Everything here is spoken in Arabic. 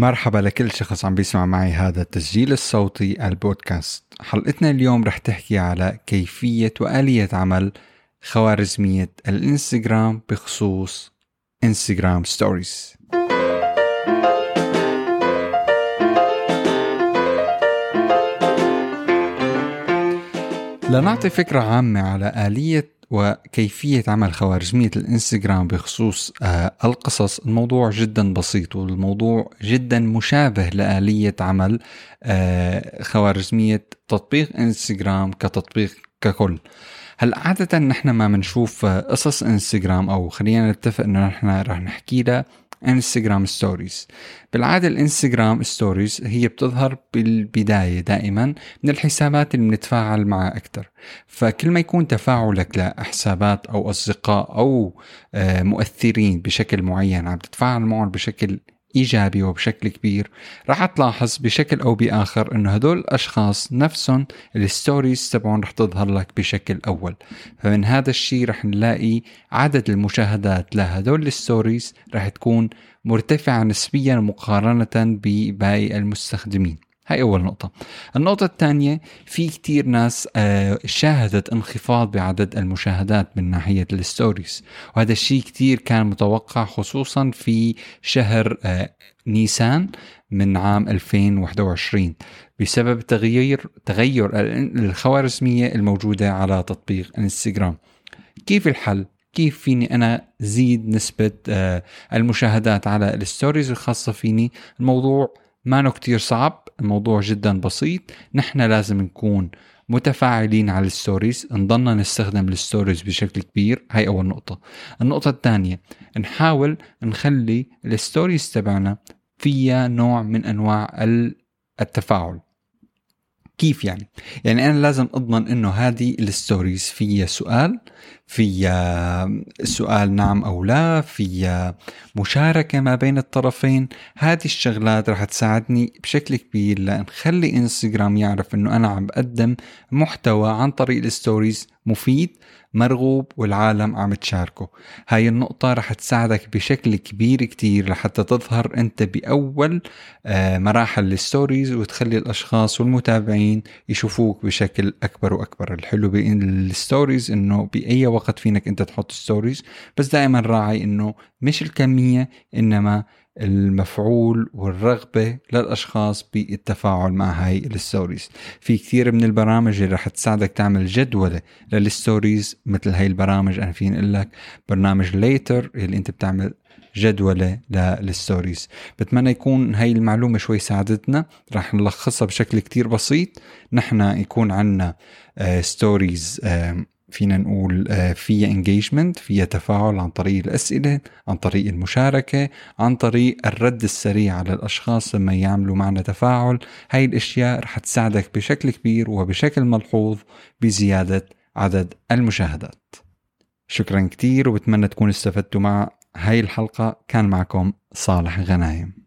مرحبا لكل شخص عم بيسمع معي هذا التسجيل الصوتي البودكاست. حلقتنا اليوم رح تحكي على كيفية وآلية عمل خوارزمية الإنستغرام بخصوص إنستغرام ستوريز. لنعطي فكرة عامة على آلية وكيفية عمل خوارزمية الإنستغرام بخصوص آه القصص. الموضوع جدا بسيط والموضوع جدا مشابه لآلية عمل آه خوارزمية تطبيق إنستغرام كتطبيق ككل. هلا عادة نحن ما بنشوف قصص إنستغرام؟ أو خلينا نتفق إنه نحن رح نحكي لها انستغرام stories بالعادة الإنستغرام stories هي بتظهر بالبداية دائما من الحسابات اللي بنتفاعل معها أكثر فكل ما يكون تفاعلك لحسابات أو أصدقاء أو آه، مؤثرين بشكل معين عم تتفاعل معهم بشكل إيجابي وبشكل كبير. رح تلاحظ بشكل أو بآخر إنه هدول الأشخاص نفسهم ال stories تبعهم رح تظهر لك بشكل أول. فمن هذا الشيء رح نلاقي عدد المشاهدات لهدول ال stories رح تكون مرتفعة نسبيا مقارنة بباقي المستخدمين. هاي أول نقطة. النقطة الثانية في كتير ناس آه، شاهدت انخفاض بعدد المشاهدات من ناحية ال stories. وهذا الشيء كتير كان متوقع خصوصا في شهر آه، نيسان من عام 2021 بسبب تغيير تغير الخوارزمية الموجودة على تطبيق إنستغرام. كيف الحل؟ كيف فيني أنا زيد نسبة آه، المشاهدات على ال stories الخاصة فيني؟ الموضوع ما كتير صعب الموضوع جدا بسيط. نحن لازم نكون متفاعلين على ال stories نضلنا نستخدم ال stories بشكل كبير. هاي أول نقطة. النقطة الثانية نحاول نخلي ال stories تبعنا فيها نوع من أنواع التفاعل. كيف يعني؟ يعني أنا لازم أضمن إنه هذه ال stories فيها سؤال فيها سؤال نعم أو لا فيها مشاركة ما بين الطرفين هذه الشغلات رح تساعدني بشكل كبير لنخلي إنستغرام يعرف إنه أنا عم بقدم محتوى عن طريق ال stories مفيد مرغوب والعالم عم تشاركه. هاي النقطة رح تساعدك بشكل كبير كتير لحتى تظهر أنت بأول آه، مراحل ال stories وتخلي الأشخاص والمتابعين يشوفوك بشكل أكبر وأكبر. الحلو بال stories إنه بأي وقت فينك أنت تحط stories بس دائما راعي إنه مش الكمية إنما المفعول والرغبة للأشخاص بالتفاعل مع هاي ال stories. في كثير من البرامج اللي رح تساعدك تعمل جدولة لل stories مثل هاي البرامج أنا فين أقول لك برنامج Later اللي أنت بتعمل جدولة لل stories. بتمنى يكون هاي المعلومة شوي ساعدتنا. رح نلخصها بشكل كتير بسيط. نحن يكون عنا stories آه فينا نقول فيها engagement فيها تفاعل عن طريق الأسئلة عن طريق المشاركة عن طريق الرد السريع على الأشخاص لما يعملوا معنا تفاعل. هاي الأشياء رح تساعدك بشكل كبير وبشكل ملحوظ بزيادة عدد المشاهدات. شكرا كتير وبتمنى تكونوا استفدتوا مع هاي الحلقة. كان معكم صالح غنايم.